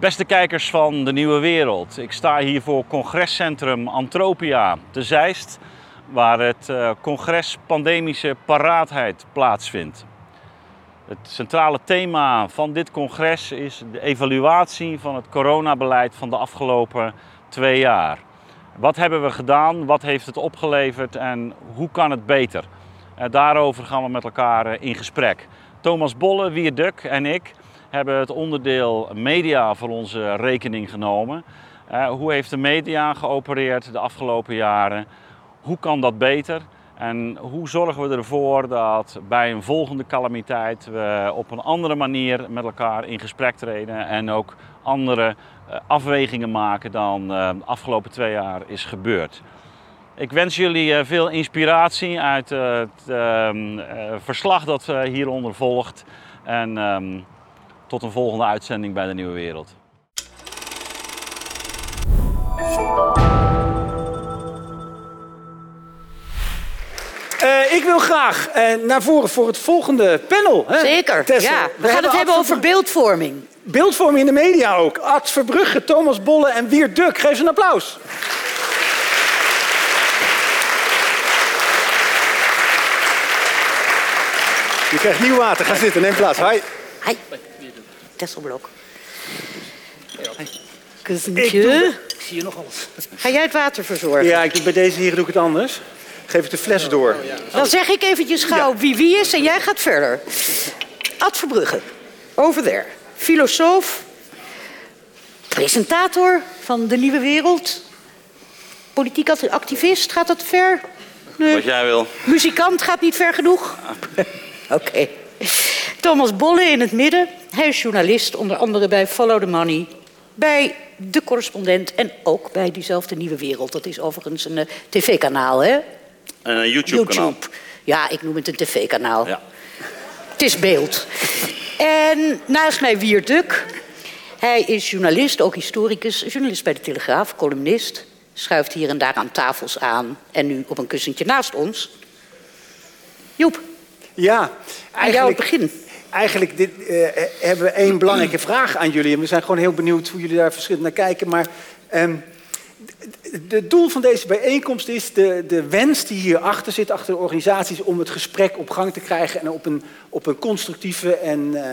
Beste kijkers van de Nieuwe Wereld, ik sta hier voor congrescentrum Antropia te Zeist, waar het uh, congres Pandemische Paraatheid plaatsvindt. Het centrale thema van dit congres is de evaluatie van het coronabeleid van de afgelopen twee jaar. Wat hebben we gedaan, wat heeft het opgeleverd en hoe kan het beter? Uh, daarover gaan we met elkaar uh, in gesprek. Thomas Bolle, Wierduk en ik hebben het onderdeel media voor onze rekening genomen. Uh, hoe heeft de media geopereerd de afgelopen jaren? Hoe kan dat beter? En hoe zorgen we ervoor dat bij een volgende calamiteit we op een andere manier met elkaar in gesprek treden en ook andere uh, afwegingen maken dan uh, de afgelopen twee jaar is gebeurd? Ik wens jullie veel inspiratie uit het ehm, verslag dat hieronder volgt. En um, tot een volgende uitzending bij de Nieuwe Wereld. Uh, ik wil graag uh, naar voren voor het volgende panel. Hè? Zeker, Tessel. ja. We, We gaan het hebben over beeldvorming. Beeldvorming in de media ook. Ad Verbrugge, Thomas Bolle en Wiert Duk. Geef ze een applaus. Je krijgt nieuw water. Ga zitten, neem plaats. Hi. Hi. Tesselblok. Ik, Kussentje. ik zie je nog alles. Ga jij het water verzorgen? Ja, ik, bij deze heren doe ik het anders. Geef ik de fles door. Dan zeg ik eventjes gauw wie wie is en jij gaat verder. Ad Verbrugge, over there. Filosoof, presentator van De Nieuwe Wereld. Politiek activist, gaat dat ver? Nee. Wat jij wil. Muzikant gaat niet ver genoeg? Oké. Okay. Thomas Bolle in het midden. Hij is journalist, onder andere bij Follow the Money, bij De Correspondent en ook bij diezelfde Nieuwe Wereld. Dat is overigens een uh, tv-kanaal, hè? Een YouTube-kanaal. YouTube. Ja, ik noem het een tv-kanaal. Ja. Het is beeld. En naast mij Wiert Duk. Hij is journalist, ook historicus, journalist bij de Telegraaf, columnist. Schuift hier en daar aan tafels aan en nu op een kussentje naast ons. Joep. Ja, aan jou het begin. Eigenlijk dit, uh, hebben we één belangrijke vraag aan jullie. En we zijn gewoon heel benieuwd hoe jullie daar verschillend naar kijken. Maar het doel van deze bijeenkomst is de, de wens die hierachter zit, achter de organisaties, om het gesprek op gang te krijgen en op een, op een constructieve en, uh,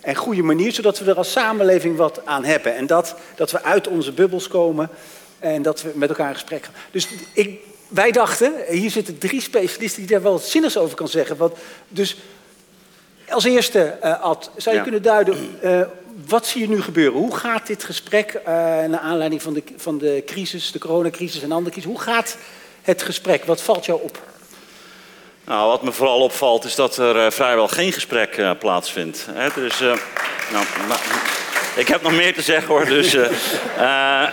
en goede manier, zodat we er als samenleving wat aan hebben. En dat, dat we uit onze bubbels komen en dat we met elkaar in gesprek gaan. Dus ik, wij dachten, hier zitten drie specialisten die daar wel zinnigs over kan zeggen. Wat, dus als eerste, uh, Ad, zou je ja. kunnen duiden, uh, wat zie je nu gebeuren? Hoe gaat dit gesprek, uh, naar aanleiding van de, van de crisis, de coronacrisis en andere crisis, hoe gaat het gesprek? Wat valt jou op? Nou, wat me vooral opvalt is dat er vrijwel geen gesprek plaatsvindt. Hè? Dus, nou, ik heb nog meer te zeggen hoor. Dus, uh, uh,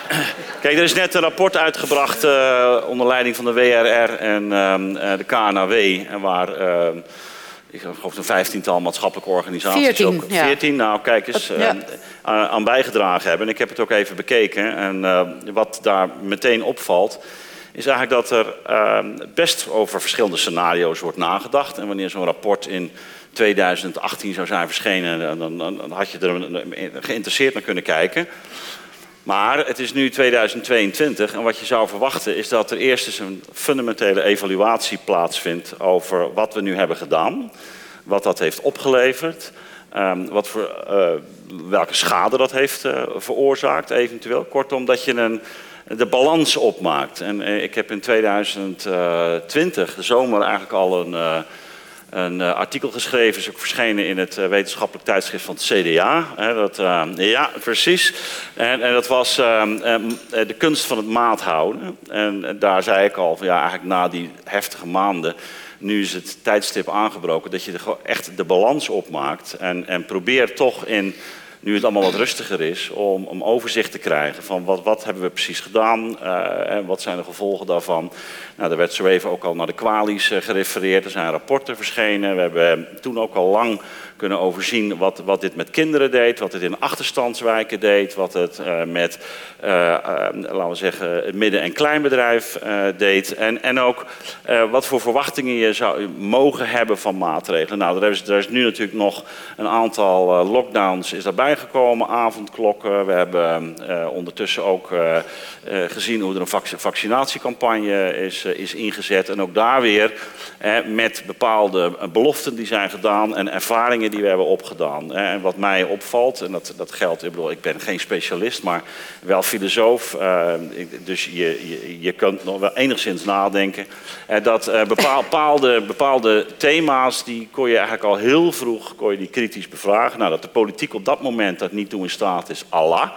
kijk, er is net een rapport uitgebracht uh, onder leiding van de WRR en de KNAW. Waar ik geloof een vijftiental maatschappelijke organisaties 14, ook. Ja. 14, nou kijk eens, ja. aan bijgedragen hebben. En ik heb het ook even bekeken. En wat daar meteen opvalt is eigenlijk dat er best over verschillende scenario's wordt nagedacht. En wanneer zo'n rapport in 2018 zou zijn verschenen, dan, dan, dan, had je er geïnteresseerd naar kunnen kijken. Maar het is nu 2022 en wat je zou verwachten is dat er eerst eens een fundamentele evaluatie plaatsvindt over wat we nu hebben gedaan, wat dat heeft opgeleverd, um, wat voor, uh, welke schade dat heeft uh, veroorzaakt eventueel. Kortom, dat je een, de balans opmaakt. En uh, ik heb in 2020, de zomer, eigenlijk al een een uh, artikel geschreven, is ook verschenen in het uh, wetenschappelijk tijdschrift van het CDA. Dat, uh, ja, precies. En, en dat was de kunst van het maat houden. En daar zei ik al, ja, eigenlijk na die heftige maanden, nu is het tijdstip aangebroken, dat je echt de balans opmaakt en, en toch in nu het allemaal wat rustiger is, om, om overzicht te krijgen van wat, wat hebben we precies gedaan uh, en wat zijn de gevolgen daarvan. Nou, er werd zo even ook al naar de kwalies uh, gerefereerd, er zijn rapporten verschenen. We hebben toen ook al lang kunnen overzien wat, wat dit met kinderen deed, wat het in achterstandswijken deed, wat het uh, met, uh, laten we zeggen, midden- en kleinbedrijf deed. En, en ook wat voor verwachtingen je zou mogen hebben van maatregelen. Nou, er is, er is nu natuurlijk nog een aantal lockdowns is daarbij gekomen, avondklokken. We hebben ondertussen ook gezien hoe er een vaccinatiecampagne is, is ingezet. En ook daar weer met bepaalde beloften die zijn gedaan en ervaringen die we hebben opgedaan. En wat mij opvalt, en dat, dat geldt, ik bedoel, ik ben geen specialist, maar wel filosoof. Eh, dus je, je, je kunt nog wel enigszins nadenken. Dat eh, bepaalde, bepaalde thema's, die kon je eigenlijk al heel vroeg kon je die kritisch bevragen. Nou, dat de politiek op dat moment dat niet toe in staat is, Allah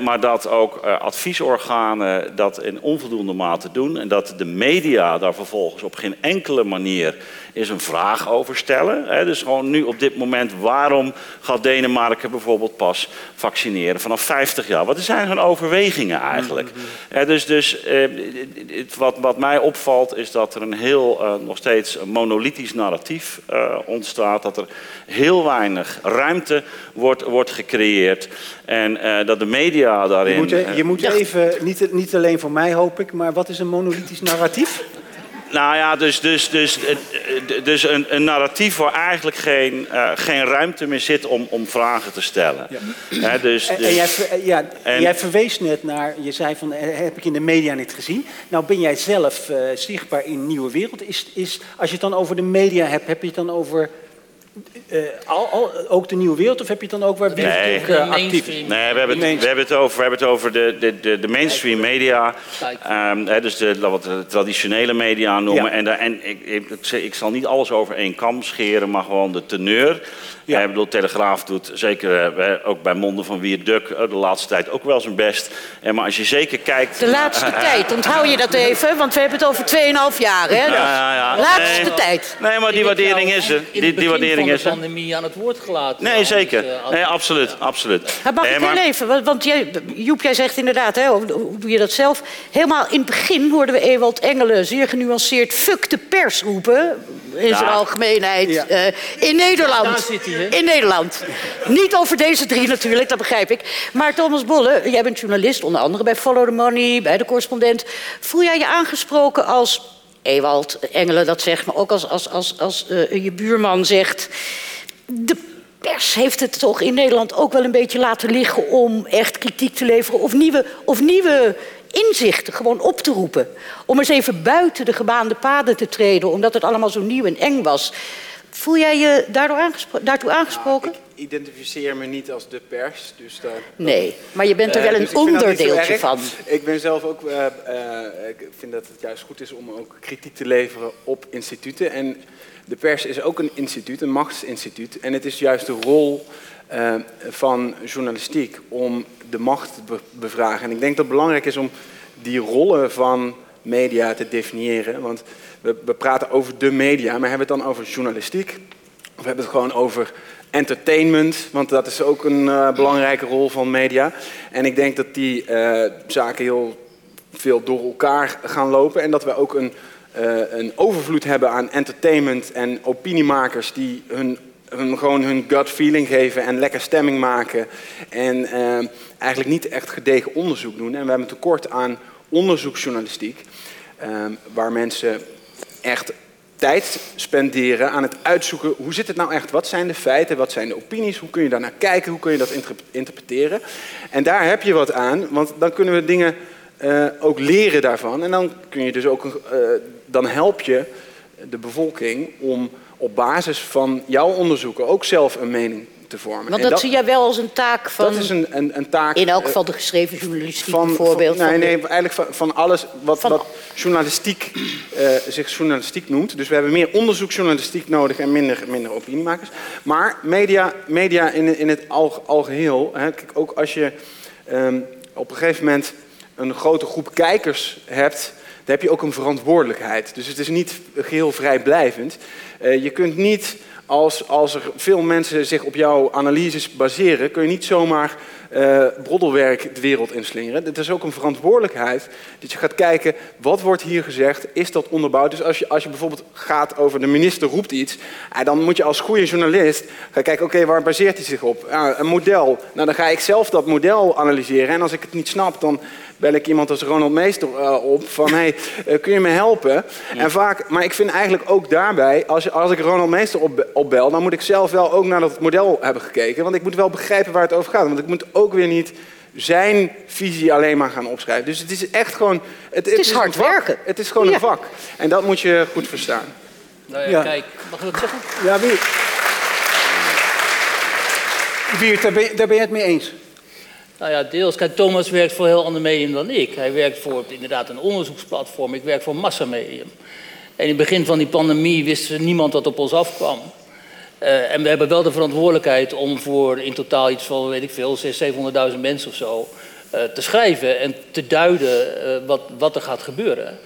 maar dat ook uh, adviesorganen dat in onvoldoende mate doen. En dat de media daar vervolgens op geen enkele manier is een vraag over stellen. dus gewoon nu op dit moment, waarom gaat Denemarken bijvoorbeeld pas vaccineren vanaf 50 jaar? Wat zijn hun overwegingen eigenlijk? Mm-hmm. dus dus eh, wat, wat mij opvalt is dat er een heel, uh, nog steeds monolithisch narratief uh, ontstaat. Dat er heel weinig ruimte wordt, wordt gecreëerd. En dat de media daarin... Je moet, je moet even, niet, niet alleen voor mij hoop ik, maar wat is een monolithisch narratief? Nou ja, dus, dus, dus, dus een, een narratief waar eigenlijk geen, uh, geen ruimte meer zit om, om vragen te stellen. Ja. dus, dus, en, jij, ja, en, jij verwees net naar, je zei van, heb ik in de media niet gezien. Nou ben jij zelf uh, zichtbaar in Nieuwe Wereld. Is, is, als je het dan over de media hebt, heb je het dan over uh, al, al, ook de nieuwe wereld, of heb je het dan ook waar nee, uh, actief Nee, we hebben, het, we hebben het over, we hebben het over de, de, de, de mainstream media. Um, hè, dus de, wat we de traditionele media noemen. Ja. En, de, en ik, ik, ik, zal niet alles over één kam scheren, maar gewoon de teneur. Ja. Ik bedoel, Telegraaf doet zeker uh, ook bij monden van Wier Duk de laatste tijd ook wel zijn best. En maar als je zeker kijkt... De laatste tijd, onthoud je dat even? Want we hebben het over 2,5 jaar, hè? Ja, ja, ja. Laatste nee, tijd. Nee, maar die waardering is er. Die, die waardering de pandemie aan het woord gelaten. Nee, zeker. Nee, absoluut, absoluut. Maar mag ik heel even? Want jij, Joep, jij zegt inderdaad, hè, hoe doe je dat zelf? Helemaal in het begin hoorden we Ewald Engelen zeer genuanceerd... fuck de pers roepen, in zijn algemeenheid, uh, in Nederland. Daar zit hij. In Nederland. Niet over deze drie natuurlijk, dat begrijp ik. Maar Thomas Bolle, jij bent journalist, onder andere bij Follow the Money, bij de correspondent. Voel jij je aangesproken als Ewald Engelen dat zegt, maar ook als, als, als, als uh, je buurman zegt. De pers heeft het toch in Nederland ook wel een beetje laten liggen om echt kritiek te leveren of nieuwe, of nieuwe inzichten gewoon op te roepen. Om eens even buiten de gebaande paden te treden, omdat het allemaal zo nieuw en eng was. Voel jij je daardoor daartoe aangesproken? Identificeer me niet als de pers. Dus daar, nee, maar je bent er wel uh, een dus onderdeeltje van. Ik ben zelf ook, uh, uh, ik vind dat het juist goed is om ook kritiek te leveren op instituten. En de pers is ook een instituut, een machtsinstituut. En het is juist de rol van journalistiek om de macht te be bevragen. En ik denk dat het belangrijk is om die rollen van media te definiëren. Want we, we praten over de media, maar hebben we het dan over journalistiek? Of hebben we het gewoon over entertainment? Want dat is ook een uh, belangrijke rol van media. En ik denk dat die uh, zaken heel veel door elkaar gaan lopen. En dat we ook een, uh, een overvloed hebben aan entertainment en opiniemakers die hun hun, gewoon hun gut feeling geven en lekker stemming maken. En eigenlijk niet echt gedegen onderzoek doen. En we hebben tekort aan onderzoeksjournalistiek. Waar mensen echt tijd spenderen aan het uitzoeken hoe zit het nou echt? Wat zijn de feiten? Wat zijn de opinies? Hoe kun je daar naar kijken? Hoe kun je dat interpreteren? En daar heb je wat aan, want dan kunnen we dingen uh, ook leren daarvan. En dan kun je dus ook, uh, dan help je de bevolking om op basis van jouw onderzoeken ook zelf een mening te vormen. Want dat, dat, zie jij wel als een taak van... Dat is een, een, een taak... In elk geval de geschreven journalistiek van, bijvoorbeeld. Van, nee, nee, eigenlijk van, van alles wat, van, wat journalistiek uh, zich journalistiek noemt. Dus we hebben meer onderzoeksjournalistiek nodig en minder, minder opiniemakers. Maar media, media in, in het al, algeheel... Hè, kijk, ook als je um, op een gegeven moment een grote groep kijkers hebt heb je ook een verantwoordelijkheid. Dus het is niet geheel vrijblijvend. Uh, je kunt niet als, als er veel mensen zich op jouw analyses baseren, kun je niet zomaar eh broddelwerk de wereld inslingeren. Het is ook een verantwoordelijkheid dat je gaat kijken, wat wordt hier gezegd, is dat onderbouwd? Dus als je, als je bijvoorbeeld gaat over de minister roept iets, eh, dan moet je als goede journalist gaan kijken, oké, waar baseert hij zich op? Ja, een model. Nou, dan ga ik zelf dat model analyseren en als ik het niet snap, dan bel ik iemand als Ronald Meester eh, op van hey, eh, kun je me helpen? En vaak, maar ik vind eigenlijk ook daarbij, als, als ik Ronald Meester op, opbel, dan moet ik zelf wel ook naar dat model hebben gekeken. Want ik moet wel begrijpen waar het over gaat. Want ik moet ook weer niet zijn visie alleen maar gaan opschrijven. Dus het is echt gewoon... Het, is hard werken. Het is gewoon Ja. een vak. En dat moet je goed verstaan. Nou ja, Ja. kijk, mag ik dat zeggen? Ja, wie? Wiert, daar ben, je, daar ben je het mee eens. Nou ja, deels. Kijk, Thomas werkt voor een heel ander medium dan ik. Hij werkt voor inderdaad een onderzoeksplatform. Ik werk voor een massamedium. En in het begin van die pandemie wist niemand dat op ons afkwam. Eh, en we hebben wel de verantwoordelijkheid om voor in totaal iets van, weet ik veel, 600.000, 700.000 mensen of zo eh, te schrijven en te duiden eh, wat, wat er gaat gebeuren.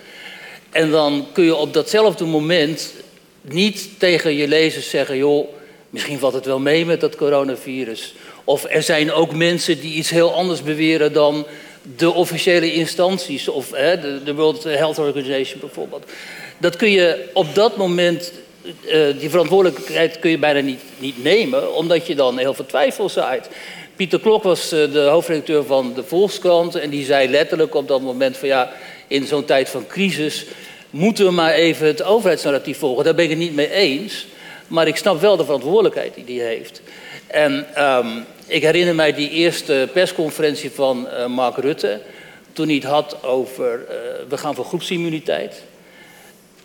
En dan kun je op datzelfde moment niet tegen je lezers zeggen: joh, misschien valt het wel mee met dat coronavirus. Of er zijn ook mensen die iets heel anders beweren dan de officiële instanties, of hè, de, de World Health Organization bijvoorbeeld. Dat kun je op dat moment, eh, die verantwoordelijkheid kun je bijna niet, niet nemen, omdat je dan heel veel twijfel zaait. Pieter Klok was eh, de hoofdredacteur van de Volkskrant en die zei letterlijk op dat moment van ja, in zo'n tijd van crisis moeten we maar even het overheidsnarratief volgen. Daar ben ik het niet mee eens, maar ik snap wel de verantwoordelijkheid die die heeft. En ehm, ik herinner mij die eerste persconferentie van eh, Mark Rutte, toen hij het had over eh, we gaan voor groepsimmuniteit.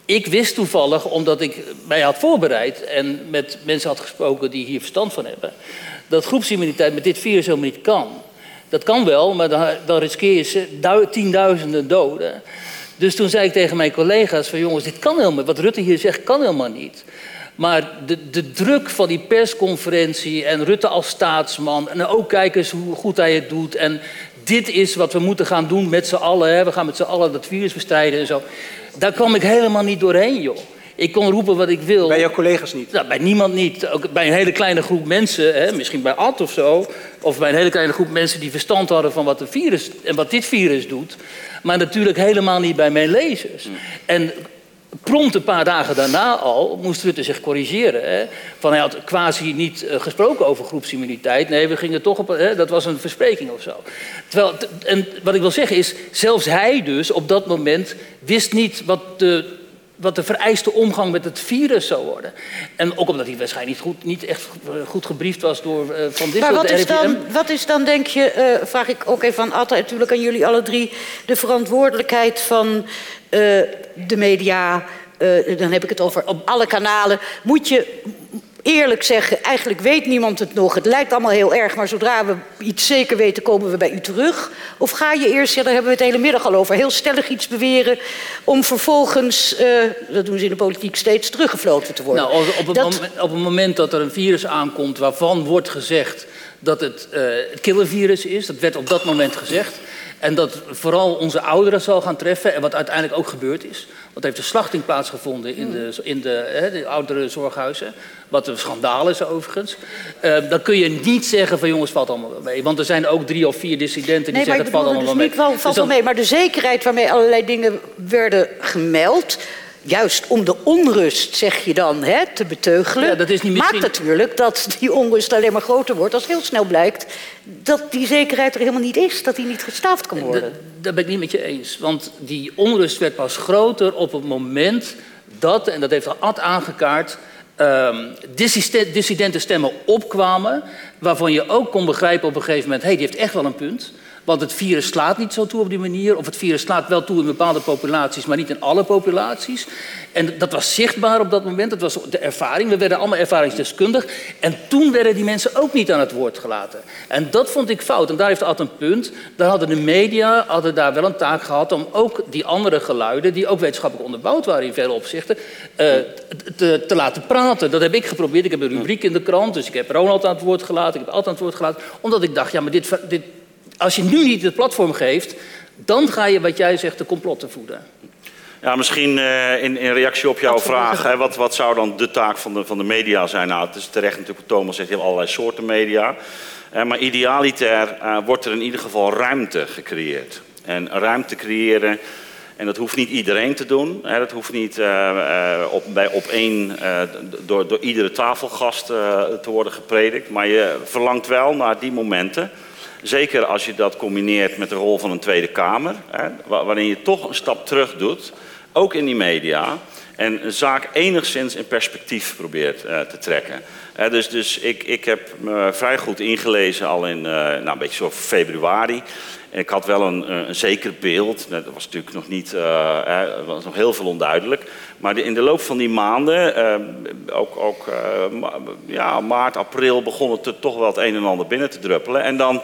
Ik wist toevallig, omdat ik mij had voorbereid en met mensen had gesproken die hier verstand van hebben, dat groepsimmuniteit met dit virus helemaal niet kan. Dat kan wel, maar dan, dan riskeer je ze- dui- tienduizenden doden. Dus toen zei ik tegen mijn collega's van jongens, dit kan helemaal, wat Rutte hier zegt, kan helemaal niet. Maar de, de druk van die persconferentie en Rutte als staatsman en ook kijken eens hoe goed hij het doet en dit is wat we moeten gaan doen met z'n allen, hè. we gaan met z'n allen dat virus bestrijden en zo. Daar kwam ik helemaal niet doorheen, joh. Ik kon roepen wat ik wil. Bij jouw collega's niet. Nou, bij niemand niet. Ook bij een hele kleine groep mensen, hè, misschien bij Ad of zo. Of bij een hele kleine groep mensen die verstand hadden van wat, de virus, en wat dit virus doet. Maar natuurlijk helemaal niet bij mijn lezers. En prompt een paar dagen daarna al moest Rutte zich corrigeren. Hè. Van hij had quasi niet eh, gesproken over groepsimmuniteit. Nee, we gingen toch op. Hè, dat was een verspreking of zo. Terwijl, en wat ik wil zeggen is, zelfs hij dus op dat moment wist niet wat de wat de vereiste omgang met het virus zou worden. En ook omdat hij waarschijnlijk niet, goed, niet echt goed gebriefd was door eh, Van dit Maar wat is, dan, wat is dan, denk je, eh, vraag ik ook even aan Atta, natuurlijk aan jullie alle drie, de verantwoordelijkheid van eh, de media, dan heb ik het over op alle kanalen. Moet je eerlijk zeggen, eigenlijk weet niemand het nog, het lijkt allemaal heel erg, maar zodra we iets zeker weten, komen we bij u terug? Of ga je eerst, ja, daar hebben we het hele middag al over, heel stellig iets beweren, om vervolgens, eh, dat doen ze in de politiek steeds, teruggefloten te worden? Nou, op, het Dat- moment, op het moment dat er een virus aankomt waarvan wordt gezegd dat het eh het killervirus is, dat werd op dat moment gezegd. En dat vooral onze ouderen zal gaan treffen. En wat uiteindelijk ook gebeurd is. Want er heeft een slachting plaatsgevonden in de, in de, hè, de oudere zorghuizen. Wat een schandaal is overigens. Eh, dan kun je niet zeggen van jongens, valt allemaal wel mee. Want er zijn ook drie of vier dissidenten die Nee, zeggen het valt allemaal dus wel mee. niet wel, valt Dus wel mee. Maar de zekerheid waarmee allerlei dingen werden gemeld... juist om de onrust, zeg je dan, hè, te beteugelen... Ja, dat is niet misschien- maakt natuurlijk dat die onrust alleen maar groter wordt... als heel snel blijkt dat die zekerheid er helemaal niet is. Dat die niet gestaafd kan worden. Dat, ben ik niet met je eens. Want die onrust werd pas groter op het moment dat, en dat heeft Ad aangekaart, ehm dissident- dissidente stemmen opkwamen. Waarvan je ook kon begrijpen op een gegeven moment: hé, hey, die heeft echt wel een punt. Want het virus slaat niet zo toe op die manier. Of het virus slaat wel toe in bepaalde populaties, maar niet in alle populaties. En dat was zichtbaar op dat moment. Dat was de ervaring. We werden allemaal ervaringsdeskundig. En toen werden die mensen ook niet aan het woord gelaten. En dat vond ik fout. En daar heeft Ad een punt. Daar hadden de media hadden daar wel een taak gehad om ook die andere geluiden, die ook wetenschappelijk onderbouwd waren in vele opzichten, eh, te, te laten praten. Dat heb ik geprobeerd. Ik heb een rubriek in de krant. Dus ik heb Ronald aan het woord gelaten. Ik heb Ad aan het woord gelaten. Omdat ik dacht, ja, maar dit, dit, als je nu niet het platform geeft, dan ga je, wat jij zegt, de complotten voeden. Ja, misschien uh, in, in, reactie op jouw vraag, hè, wat, wat, zou dan de taak van de, van de media zijn? Nou, het is terecht natuurlijk wat Thomas zegt, je hebt allerlei soorten media. Uh, maar idealiter uh, wordt er in ieder geval ruimte gecreëerd. En ruimte creëren, en dat hoeft niet iedereen te doen. Hè, dat hoeft niet op, bij, op één, door, door iedere tafelgast te worden gepredikt. Maar je verlangt wel naar die momenten Zeker als je dat combineert met de rol van een Tweede Kamer, hè, waarin je toch een stap terug doet, ook in die media, en een zaak enigszins in perspectief probeert uh, te trekken. dus dus ik, ik heb me vrij goed ingelezen al in uh, nou, een beetje zo februari. Ik had wel een, een zeker beeld. Dat was natuurlijk nog niet, uh, was nog heel veel onduidelijk. Maar in de loop van die maanden, ook, ook ja, maart, april, begon het toch wel het een en ander binnen te druppelen. En dan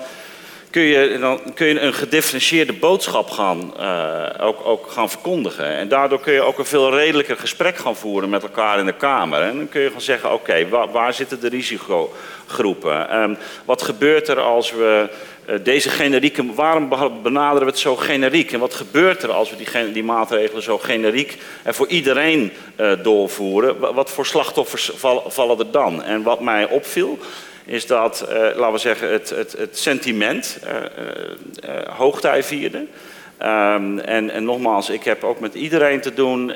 kun je, dan kun je een gedifferentieerde boodschap gaan, uh, ook, ook gaan verkondigen. En daardoor kun je ook een veel redelijker gesprek gaan voeren met elkaar in de Kamer. En dan kun je gaan zeggen, oké, waar, waar, zitten de risicogroepen? Um, wat gebeurt er als we uh, deze generieke... Waarom benaderen we het zo generiek? En wat gebeurt er als we die, die maatregelen zo generiek en voor iedereen uh, doorvoeren? Wat voor slachtoffers vallen er dan? En wat mij opviel is dat, uh, laten we zeggen, het, het, het sentiment uh, uh, hoogtij vierde. Um, en, en, nogmaals, ik heb ook met iedereen te doen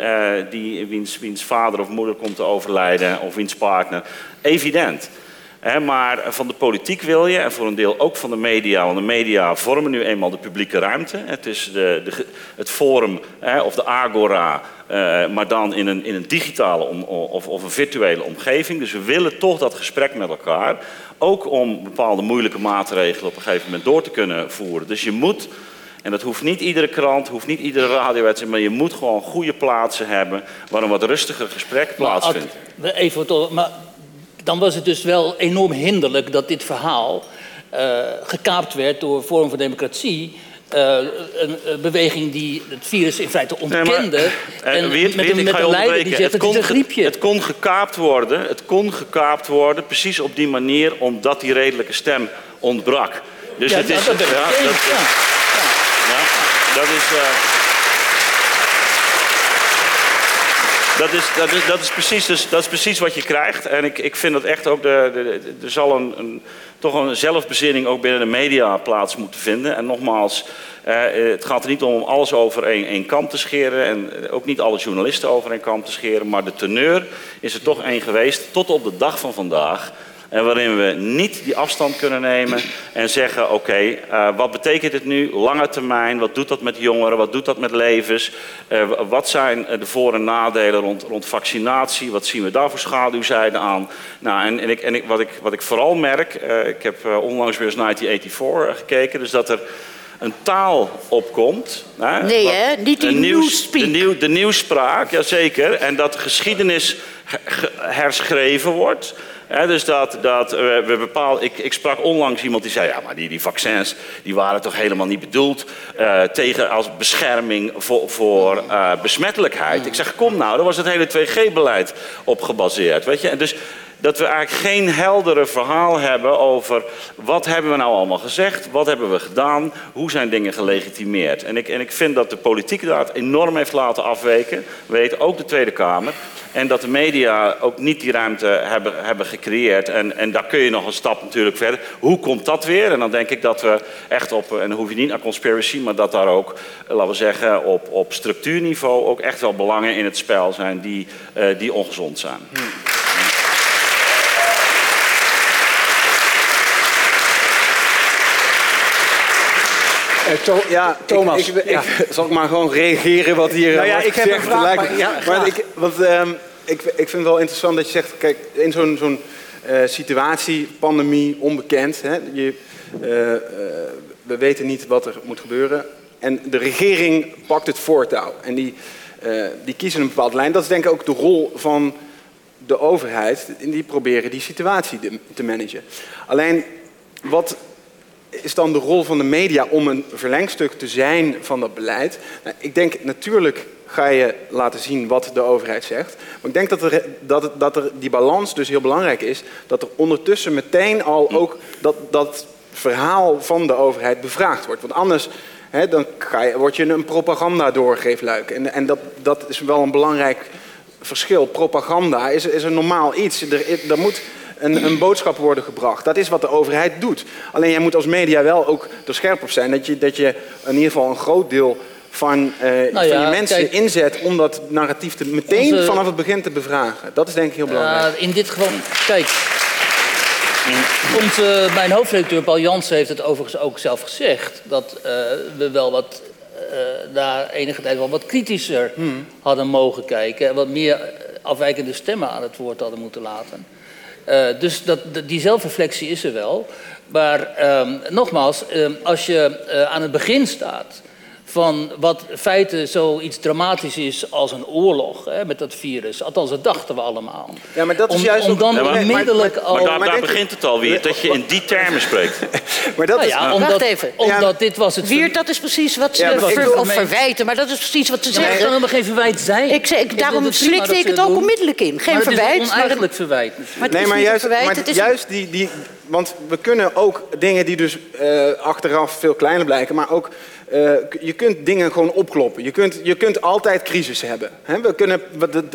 die, wiens, wiens vader of moeder komt te overlijden of wiens partner. Evident. He, maar van de politiek wil je, en voor een deel ook van de media, want de media vormen nu eenmaal de publieke ruimte. Het is de, de, het forum of de agora, uh, maar dan in een, in een digitale om, of, of een virtuele omgeving. Dus we willen toch dat gesprek met elkaar, ook om bepaalde moeilijke maatregelen op een gegeven moment door te kunnen voeren. Dus je moet en dat hoeft niet iedere krant, hoeft niet iedere radio maar je moet gewoon goede plaatsen hebben waar een wat rustiger gesprek plaatsvindt. Even maar dan was het dus wel enorm hinderlijk dat dit verhaal uh, gekaapt werd door Forum voor Democratie. Uh, een, een, beweging die het virus in feite ontkende. Nee, maar, en weer, met, een, met een leider die zegt, het, kon, het, het kon gekaapt worden. Het kon gekaapt worden, precies op die manier, omdat die redelijke stem ontbrak. Dus ja, het is... Dat, ja, dat, ja. ja, dat is... Uh, Dat is, dat is, dat is, precies, dus, dat is precies wat je krijgt. En ik, ik vind dat echt ook, de, de, er zal een, een, toch een zelfbezinning ook binnen de media plaats moeten vinden. En nogmaals, eh, het gaat er niet om alles over één, kant te scheren. En ook niet alle journalisten over één kant te scheren. Maar de teneur is er toch één geweest tot op de dag van vandaag en waarin we niet die afstand kunnen nemen en zeggen: oké, okay, uh, wat betekent het nu lange termijn? Wat doet dat met jongeren? Wat doet dat met levens? Uh, wat zijn de voor- en nadelen rond, rond vaccinatie? Wat zien we daar voor schaduwzijden aan? Nou, en, en, ik, en ik, wat, ik, wat ik vooral merk, uh, ik heb onlangs weer eens 1984 gekeken, dus dat er een taal opkomt. Hè, nee, hè? niet die nieuws, de, nieuw, de nieuwspraak, jazeker. En dat geschiedenis herschreven wordt dus dat, dat we, we. Ik, ik, sprak onlangs iemand die zei: ja, maar die, die vaccins die waren toch helemaal niet bedoeld uh, tegen als bescherming voor, voor uh, besmettelijkheid. Ik zeg: kom nou, daar was het hele 2G-beleid op gebaseerd. Weet je? En dus dat we eigenlijk geen heldere verhaal hebben over wat hebben we nou allemaal gezegd, wat hebben we gedaan, hoe zijn dingen gelegitimeerd. En ik, en ik vind dat de politiek daar enorm heeft laten afweken, weet ook de Tweede Kamer. En dat de media ook niet die ruimte hebben, hebben gecreëerd. En, en daar kun je nog een stap natuurlijk verder. Hoe komt dat weer? En dan denk ik dat we echt op, en dan hoef je niet naar conspiracy, maar dat daar ook, laten we zeggen, op, op structuurniveau ook echt wel belangen in het spel zijn die, uh, die ongezond zijn. Hmm. To ja, Thomas. Ik, ik, ja. ik, zal ik maar gewoon reageren wat hier nou ja, ik heb een vraag, maar, ja, maar ik, want, um, ik, ik vind het wel interessant dat je zegt... Kijk, in zo'n zo'n uh, situatie, pandemie, onbekend... Hè, je, uh, we weten niet wat er moet gebeuren. En de regering pakt het voortouw. En die, die kiezen een bepaalde lijn. Dat is denk ik ook de rol van de overheid. Die proberen die situatie te managen. Alleen, wat is dan de rol van de media om een verlengstuk te zijn van dat beleid? Nou, ik denk natuurlijk ga je laten zien wat de overheid zegt. Maar ik denk dat, er, dat, dat er die balans dus heel belangrijk is. Dat er ondertussen meteen al ook dat, dat verhaal van de overheid bevraagd wordt. Want anders hè, dan ga je, word je een propaganda-doorgeefluik. En, en dat, dat is wel een belangrijk verschil. Propaganda is, is een normaal iets. Er, er moet een, een, boodschap worden gebracht. Dat is wat de overheid doet. Alleen jij moet als media wel ook er scherp op zijn dat je, dat je in ieder geval een groot deel van, uh, van je mensen inzet om dat narratief te, meteen vanaf het begin te bevragen. Dat is denk ik heel belangrijk. Uh, in dit geval, kijk, onze, mijn hoofdredacteur Paul Jansen heeft het overigens ook zelf gezegd. Dat uh, we wel wat, daar enige tijd wel wat kritischer hmm. hadden mogen kijken. En wat meer afwijkende stemmen aan het woord hadden moeten laten. Dus dat, die zelfreflectie is er wel. Maar ehm, nogmaals, ehm, als je aan het begin staat van wat feiten zoiets dramatisch is als een oorlog hè, met dat virus. Althans, dat dachten we allemaal. Ja, maar dat is om, juist om dan Ja, maar- onmiddellijk Maar al... daar, daar begint het alweer, dat je in die termen spreekt. Maar dat Nou is, ja, omdat, Wacht even. omdat dit was het... Wiert, dat is precies wat ze Ja, maar ik ver- wil- of verwijten, maar dat is precies wat ze Ja, maar het zeggen. kan helemaal geen verwijt zijn. Ik zeg, daarom slikte ik het ook doen. onmiddellijk in. Geen maar het verwijt, is oneigenlijk verwijt. maar het nee, is maar juist, een verwijt. maar het is juist die, die... Want we kunnen ook dingen die dus eh, achteraf veel kleiner blijken... maar ook, eh, je kunt dingen gewoon opkloppen. Je kunt, je kunt altijd crisis hebben. We kunnen,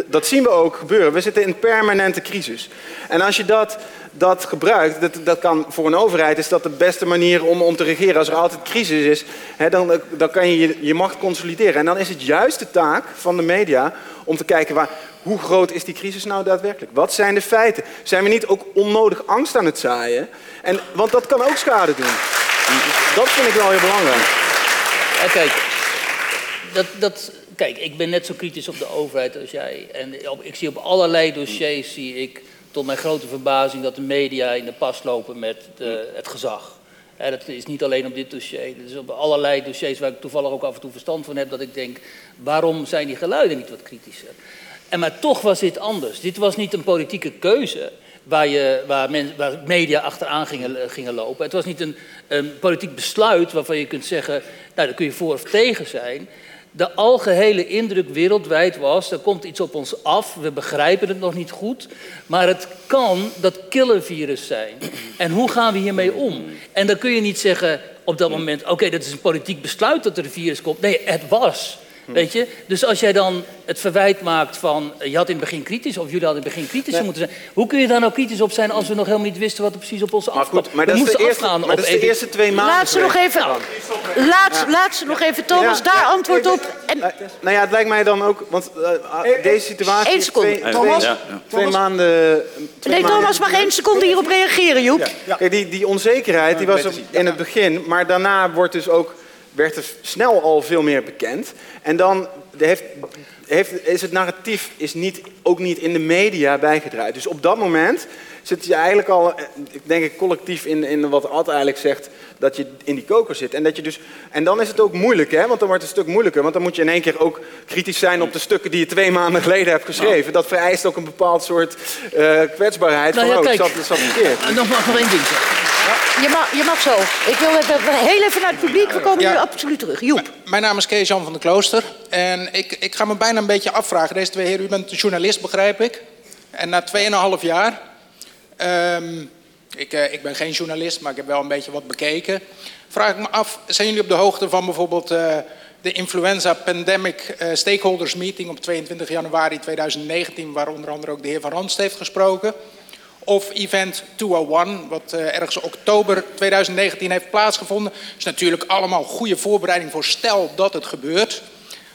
dat, zien we ook gebeuren. We zitten in permanente crisis. En als je dat, dat gebruikt, dat, dat kan voor een overheid... is dat de beste manier om, om te regeren. Als er altijd crisis is, dan, dan kan je, je je macht consolideren. En dan is het juist de taak van de media om te kijken... Waar, hoe groot is die crisis nou daadwerkelijk? Wat zijn de feiten? Zijn we niet ook onnodig angst aan het zaaien? En, want dat kan ook schade doen. Dat vind ik wel heel belangrijk. Ja, kijk, dat, dat, kijk, ik ben net zo kritisch op de overheid als jij. En op, ik zie op allerlei dossiers, zie ik tot mijn grote verbazing, dat de media in de pas lopen met de, het gezag. Hè, dat is niet alleen op dit dossier. Dat is op allerlei dossiers waar ik toevallig ook af en toe verstand van heb, dat ik denk, waarom zijn die geluiden niet wat kritischer? En maar toch was dit anders. Dit was niet een politieke keuze waar, je, waar, men, waar media achteraan gingen, gingen lopen. Het was niet een, een politiek besluit waarvan je kunt zeggen, nou daar kun je voor of tegen zijn. De algehele indruk wereldwijd was, er komt iets op ons af, we begrijpen het nog niet goed, maar het kan dat killervirus zijn. En hoe gaan we hiermee om? En dan kun je niet zeggen op dat moment, oké, dat is een politiek besluit dat er een virus komt. Nee, het was. Weet je? Dus als jij dan het verwijt maakt van... je had in het begin kritisch, of jullie hadden in het begin kritisch moeten zijn... hoe kun je daar nou kritisch op zijn als we nog helemaal niet wisten... wat er precies op ons Maar afkwam? goed, maar we dat is de moesten eerste, afgaan maar op dat is de eerste twee maanden Laat ze nog even, laat, laat ze nog even, Thomas, Ja, daar ja, antwoord op. En, Eh, Nou ja, het lijkt mij dan ook, want eh, ah, deze situatie Eén is seconde. twee, Thomas? Ja, twee maanden... twee nee, Thomas mag één seconde hierop reageren, Joep. Kijk, die, die onzekerheid die was in het begin, maar daarna wordt dus ook, werd er snel al veel meer bekend. En dan heeft, heeft, is het narratief is niet, ook niet in de media bijgedraaid. Dus op dat moment zit je eigenlijk al, eh, ik denk ik collectief in, in wat Ad eigenlijk zegt, dat je in die koker zit. En, dat je dus, en dan is het ook moeilijk, hè? want dan wordt het een stuk moeilijker. Want dan moet je in één keer ook kritisch zijn op de stukken die je twee maanden geleden hebt geschreven. Dat vereist ook een bepaald soort eh, kwetsbaarheid. Nou van, ja, oh, kijk. het zat, het zat verkeerd. Nog, nog één ding. Je mag, je mag zo. Ik wil even, heel even naar het publiek. We komen Ja. nu absoluut terug. Joep. Mijn naam is Kees-Jan van der Klooster. En ik, ik ga me bijna een beetje afvragen. Deze twee heren, u bent journalist, begrijp ik. En na 2,5 jaar... ehm, ik, eh, ik ben geen journalist, maar ik heb wel een beetje wat bekeken. Vraag ik me af, zijn jullie op de hoogte van bijvoorbeeld... eh, de Influenza Pandemic eh, Stakeholders Meeting op 22 januari 2019... waar onder andere ook de heer Van Ranst heeft gesproken... Of Event 201, wat eh, ergens oktober 2019 heeft plaatsgevonden. is natuurlijk allemaal goede voorbereiding voor stel dat het gebeurt.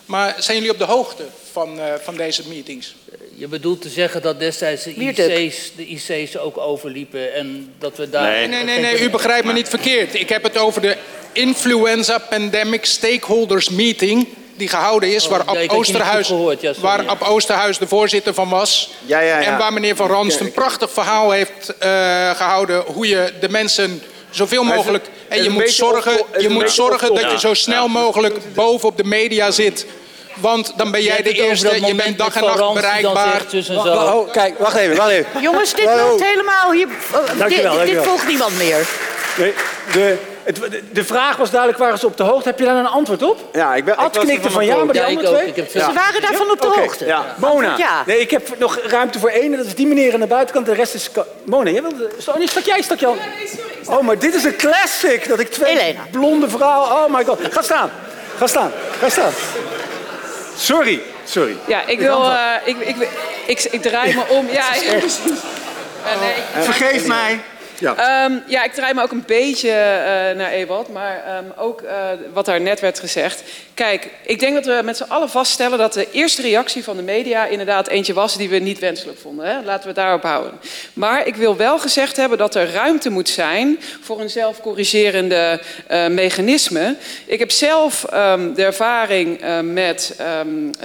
Maar zijn jullie op de hoogte van, eh, van deze meetings? Je bedoelt te zeggen dat destijds de. IC's, de IC's ook overliepen en dat we daar... Nee. Nee, nee, nee, u begrijpt me niet verkeerd. Ik heb het over de Influenza Pandemic Stakeholders Meeting... die gehouden is, Oh, waar Ab Oosterhuis, goed gehoord, ja, sorry. waar Ab Oosterhuis de voorzitter van was. Ja, ja, ja. En waar meneer Van Ranst een prachtig verhaal heeft eh, gehouden... hoe je de mensen zoveel mogelijk... En je moet zorgen, je moet zorgen dat je zo snel mogelijk bovenop de media zit... Want dan ben jij de eerste, je moment bent dag en nacht bereikbaar. wa- oh, kijk, wacht even, wacht even. Jongens, dit Hallo. loopt helemaal... Hier, uh, Dankjewel, dit, dit dankjewel. volgt niemand meer. Nee, de, het, de, vraag was duidelijk, waren ze op de hoogte? Heb je daar een antwoord op? Ja, ik ben, Ad knikte van ja, maar die Ja, andere ook. twee? Ze waren daarvan op de hoogte. ja. Mona. Ja. Nee, ik heb nog ruimte voor één. en Dat is die meneer aan de buitenkant. De rest is... Mona, jij wilde... Nee, stak jij, stak jou. Oh, maar dit is een classic. Dat ik twee Elena. blonde vrouwen... Oh my god. Ga staan. Ga staan. Ga staan. Sorry. Sorry. Ja, ik wil. eh, ik, ik, ik, ik, draai me om. Ja, ja, precies. Ja, nee, ik- Vergeef mij. Ehm, ja, ik draai me ook een beetje eh, naar Ewald, maar ehm, ook eh, wat daar net werd gezegd. Kijk, ik denk dat we met z'n allen vaststellen dat de eerste reactie van de media inderdaad eentje was die we niet wenselijk vonden. Hè? Laten we het daarop houden. Maar ik wil wel gezegd hebben dat er ruimte moet zijn voor een zelfcorrigerende eh, mechanisme. Ik heb zelf ehm, de ervaring met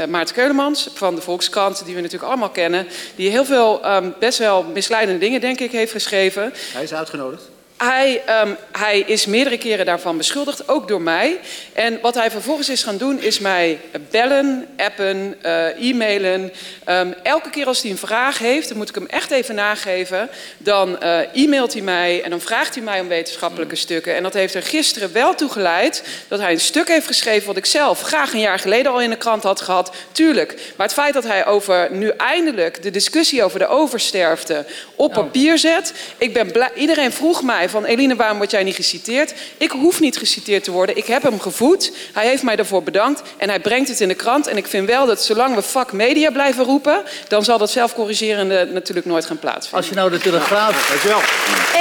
Maarten Keulemans van de Volkskrant, die we natuurlijk allemaal kennen, die heel veel best wel misleidende dingen, denk ik, heeft geschreven. Hij is uitgenodigd. Hij, ehm, hij is meerdere keren daarvan beschuldigd, ook door mij. En wat hij vervolgens is gaan doen, is mij bellen, appen, eh, e-mailen. Ehm, elke keer als hij een vraag heeft, dan moet ik hem echt even nageven. Dan eh, e-mailt hij mij en dan vraagt hij mij om wetenschappelijke stukken. En dat heeft er gisteren wel toe geleid dat hij een stuk heeft geschreven... wat ik zelf graag een jaar geleden al in de krant had gehad. Tuurlijk. Maar het feit dat hij over nu eindelijk de discussie over de oversterfte op papier zet... Ik ben blij, iedereen vroeg mij van Eline, waarom word jij niet geciteerd? Ik hoef niet geciteerd te worden. Ik heb hem gevoed. Hij heeft mij daarvoor bedankt. En hij brengt het in de krant. En ik vind wel dat zolang we vak media blijven roepen... dan zal dat zelfcorrigerende natuurlijk nooit gaan plaatsvinden. Als je nou de Telegraaf... Dankjewel.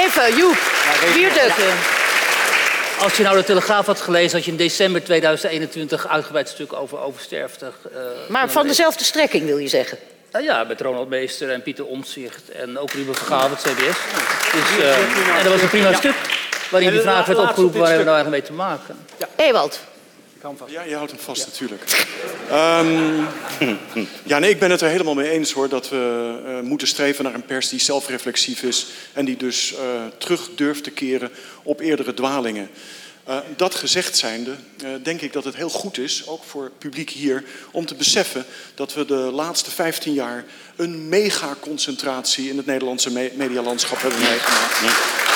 Even, Joep. Wierduk. Als je nou de Telegraaf had gelezen, had je in december 2021 uitgebreid stuk over oversterfte. eh, Maar van dezelfde strekking wil je zeggen. Nou ja, met Ronald Meester en Pieter Omtzigt en ook Ruben Vergaal, het CBS. Dus, eh, en dat was een prima stuk waarin die de vraag werd opgeroepen waar hebben we nou eigenlijk mee te maken. Ewald. Ja, je houdt hem vast natuurlijk. Ehm, ja, nee, ik ben het er helemaal mee eens hoor dat we eh, moeten streven naar een pers die zelfreflexief is en die dus eh, terug durft te keren op eerdere dwalingen. Eh, dat gezegd zijnde, eh, denk ik dat het heel goed is, ook voor het publiek hier, om te beseffen dat we de laatste 15 jaar een megaconcentratie in het Nederlandse me- medialandschap hebben meegemaakt.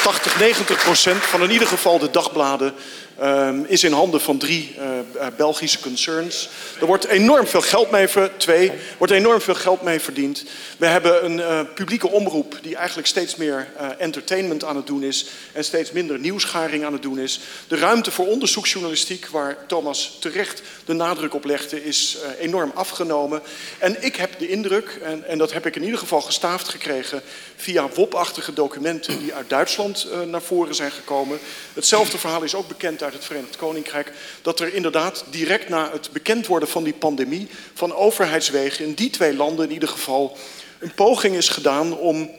80, 90 procent van in ieder geval de dagbladen ehm, is in handen van drie eh, eh, Belgische concerns. Er wordt enorm veel geld mee, ver, twee, wordt enorm veel geld mee verdiend. We hebben een eh, publieke omroep die eigenlijk steeds meer entertainment aan het doen is en steeds minder nieuwsgaring aan het doen is. De ruimte voor onderzoeksjournalistiek, waar Thomas terecht de nadruk op legde, is enorm afgenomen. En ik heb de indruk, en, en dat heb ik in ieder geval gestaafd gekregen via WOP-achtige documenten die uit Duitsland naar voren zijn gekomen. Hetzelfde verhaal is ook bekend uit het Verenigd Koninkrijk, dat er inderdaad direct na het bekend worden van die pandemie van overheidswegen in die twee landen in ieder geval een poging is gedaan om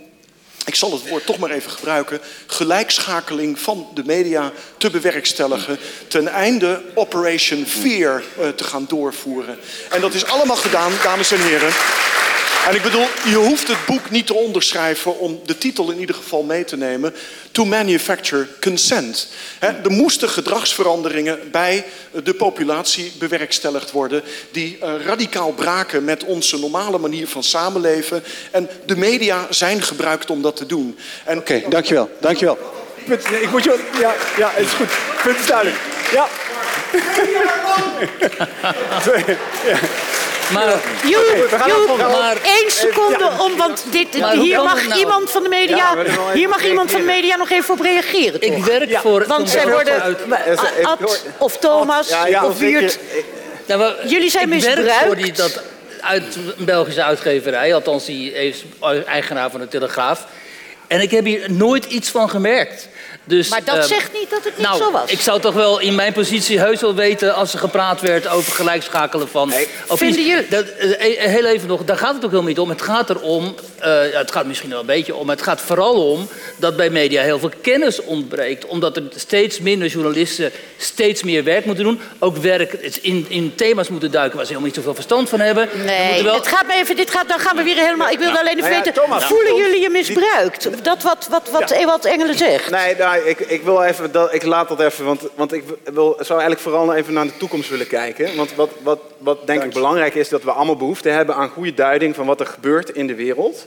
ik zal het woord toch maar even gebruiken, gelijkschakeling van de media te bewerkstelligen, ten einde Operation Fear eh, te gaan doorvoeren. En dat is allemaal gedaan, dames en heren. En ik bedoel, je hoeft het boek niet te onderschrijven om de titel in ieder geval mee te nemen. To manufacture consent. Hè, er moesten gedragsveranderingen bij de populatie bewerkstelligd worden. die eh, radicaal braken met onze normale manier van samenleven. En de media zijn gebruikt om dat te doen. En Oké, dankjewel. Dankjewel. Punt, nee, ik moet je... Ja, ja, het is goed. Punt is duidelijk. Ja. ja. Maar Joep, we gaan Joep. Maar- één seconde om, want dit, Maar hoe hier kan mag het nou? iemand van de media, hier mag iemand van de media nog even op reageren. ik toch? werk Ja, voor... Want zij worden, Ad of Thomas Ja, ja, of Wiert, Nou, maar Jullie zijn ik werk misbruikt. voor die, dat, uit een Belgische uitgeverij, althans die is eigenaar van de Telegraaf. En ik heb hier nooit iets van gemerkt. Dus, Maar dat ehm, zegt niet dat het niet nou, zo was. ik zou toch wel in mijn positie heus wel weten als er gepraat werd over gelijkschakelen van. of Vinden jullie- Dat, eh, eh, heel even nog, daar gaat het ook helemaal niet om. Het gaat erom, eh, ja, het gaat misschien wel een beetje om, maar het gaat vooral om dat bij media heel veel kennis ontbreekt. Omdat er steeds minder journalisten steeds meer werk moeten doen. Ook werk in, in thema's moeten duiken waar ze helemaal niet zoveel verstand van hebben. Nee, wel- het gaat me even, dit gaat, dan gaan we weer helemaal... Ik wilde alleen even Nou ja, weten, Thomas, voelen jullie je misbruikt? Dat wat, wat, wat Ewald Engelen zegt. Nee, nou, ik, ik wil even, dat, ik laat dat even, want, want ik wil, zou eigenlijk vooral even naar de toekomst willen kijken. Want wat, wat, wat denk ik belangrijk is, dat we allemaal behoefte hebben aan goede duiding van wat er gebeurt in de wereld.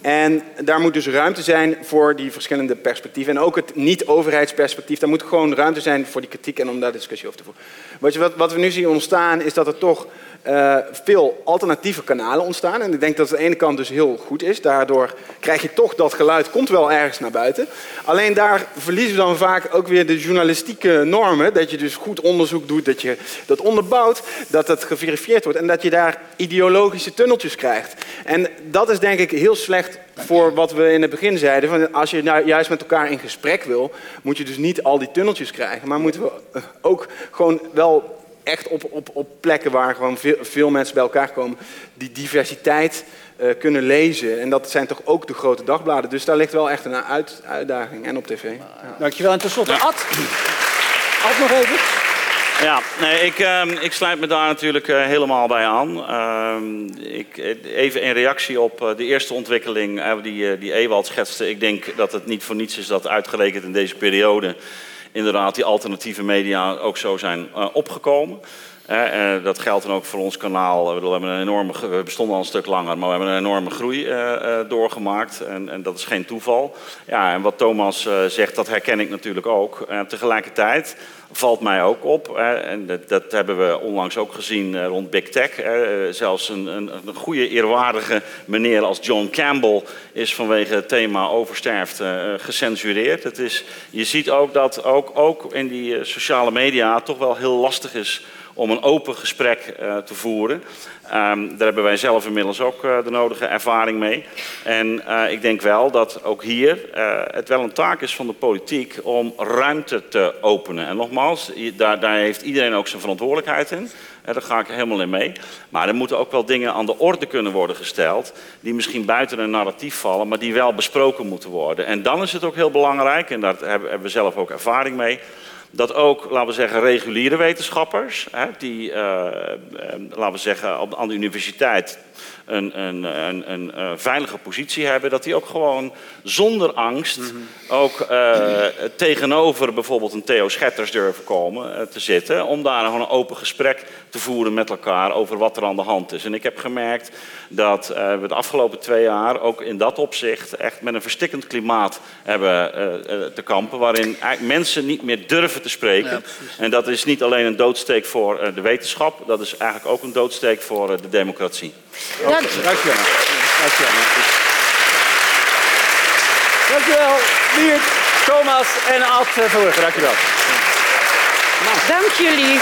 En daar moet dus ruimte zijn voor die verschillende perspectieven. En ook het niet-overheidsperspectief. Daar moet gewoon ruimte zijn voor die kritiek en om daar discussie over te voeren. Wat, je, wat, wat we nu zien ontstaan is dat er toch uh, veel alternatieve kanalen ontstaan. En ik denk dat het aan de ene kant dus heel goed is. Daardoor krijg je toch dat geluid, komt wel ergens naar buiten. Alleen daar verliezen we dan vaak ook weer de journalistieke normen. Dat je dus goed onderzoek doet, dat je dat onderbouwt, dat het geverifieerd wordt. En dat je daar ideologische tunneltjes krijgt. En dat is denk ik heel slecht voor wat we in het begin zeiden. Van als je nou juist met elkaar in gesprek wil, moet je dus niet al die tunneltjes krijgen. Maar moeten we ook gewoon wel echt op, op, op plekken waar gewoon veel, veel mensen bij elkaar komen, die diversiteit uh, kunnen lezen. En dat zijn toch ook de grote dagbladen. Dus daar ligt wel echt een uit, uitdaging. En op tv. Ja. Dankjewel. En tenslotte, Ad. Ad nog even. Ja, nee, ik, uh, ik sluit me daar natuurlijk uh, helemaal bij aan. Uh, ik, even in reactie op uh, de eerste ontwikkeling die, die Ewald schetste. Ik denk dat het niet voor niets is dat uitgerekend in deze periode inderdaad die alternatieve media ook zo zijn opgekomen. Dat geldt dan ook voor ons kanaal. We, hebben een enorme, we bestonden al een stuk langer, maar we hebben een enorme groei doorgemaakt. En, en, dat is geen toeval. Ja, en wat Thomas zegt, dat herken ik natuurlijk ook. tegelijkertijd valt mij ook op, en dat, dat, hebben we onlangs ook gezien rond Big Tech. zelfs een, een, een, goede, eerwaardige meneer als John Campbell is vanwege het thema oversterft gecensureerd. Het is, je ziet ook dat ook, ook in die sociale media toch wel heel lastig is om een open gesprek uh, te voeren. Um, daar hebben wij zelf inmiddels ook uh, de nodige ervaring mee. En uh, ik denk wel dat ook hier het wel een taak is van de politiek om ruimte te openen. En nogmaals, daar, daar heeft iedereen ook zijn verantwoordelijkheid in. Daar ga ik helemaal in mee. Maar er moeten ook wel dingen aan de orde kunnen worden gesteld. die misschien buiten een narratief vallen, maar die wel besproken moeten worden. En dan is het ook heel belangrijk, en daar hebben we zelf ook ervaring mee dat ook, laten we zeggen, reguliere wetenschappers, hè, die, uh, laten we zeggen, aan de universiteit een, een, een, een uh, veilige positie hebben, dat die ook gewoon zonder angst mm -hmm. ook uh, tegenover bijvoorbeeld een Theo Schetters durven komen uh, te zitten, om daar gewoon een open gesprek te voeren met elkaar over wat er aan de hand is. En ik heb gemerkt dat we de afgelopen twee jaar ook in dat opzicht echt met een verstikkend klimaat hebben te kampen, waarin mensen niet meer durven te spreken. Ja, en dat is niet alleen een doodsteek voor de wetenschap, dat is eigenlijk ook een doodsteek voor de democratie. Je. Dankjewel. Dankjewel. Dankjewel, Wiert, Thomas en Ad Verhoeven. Dankjewel. Dank jullie.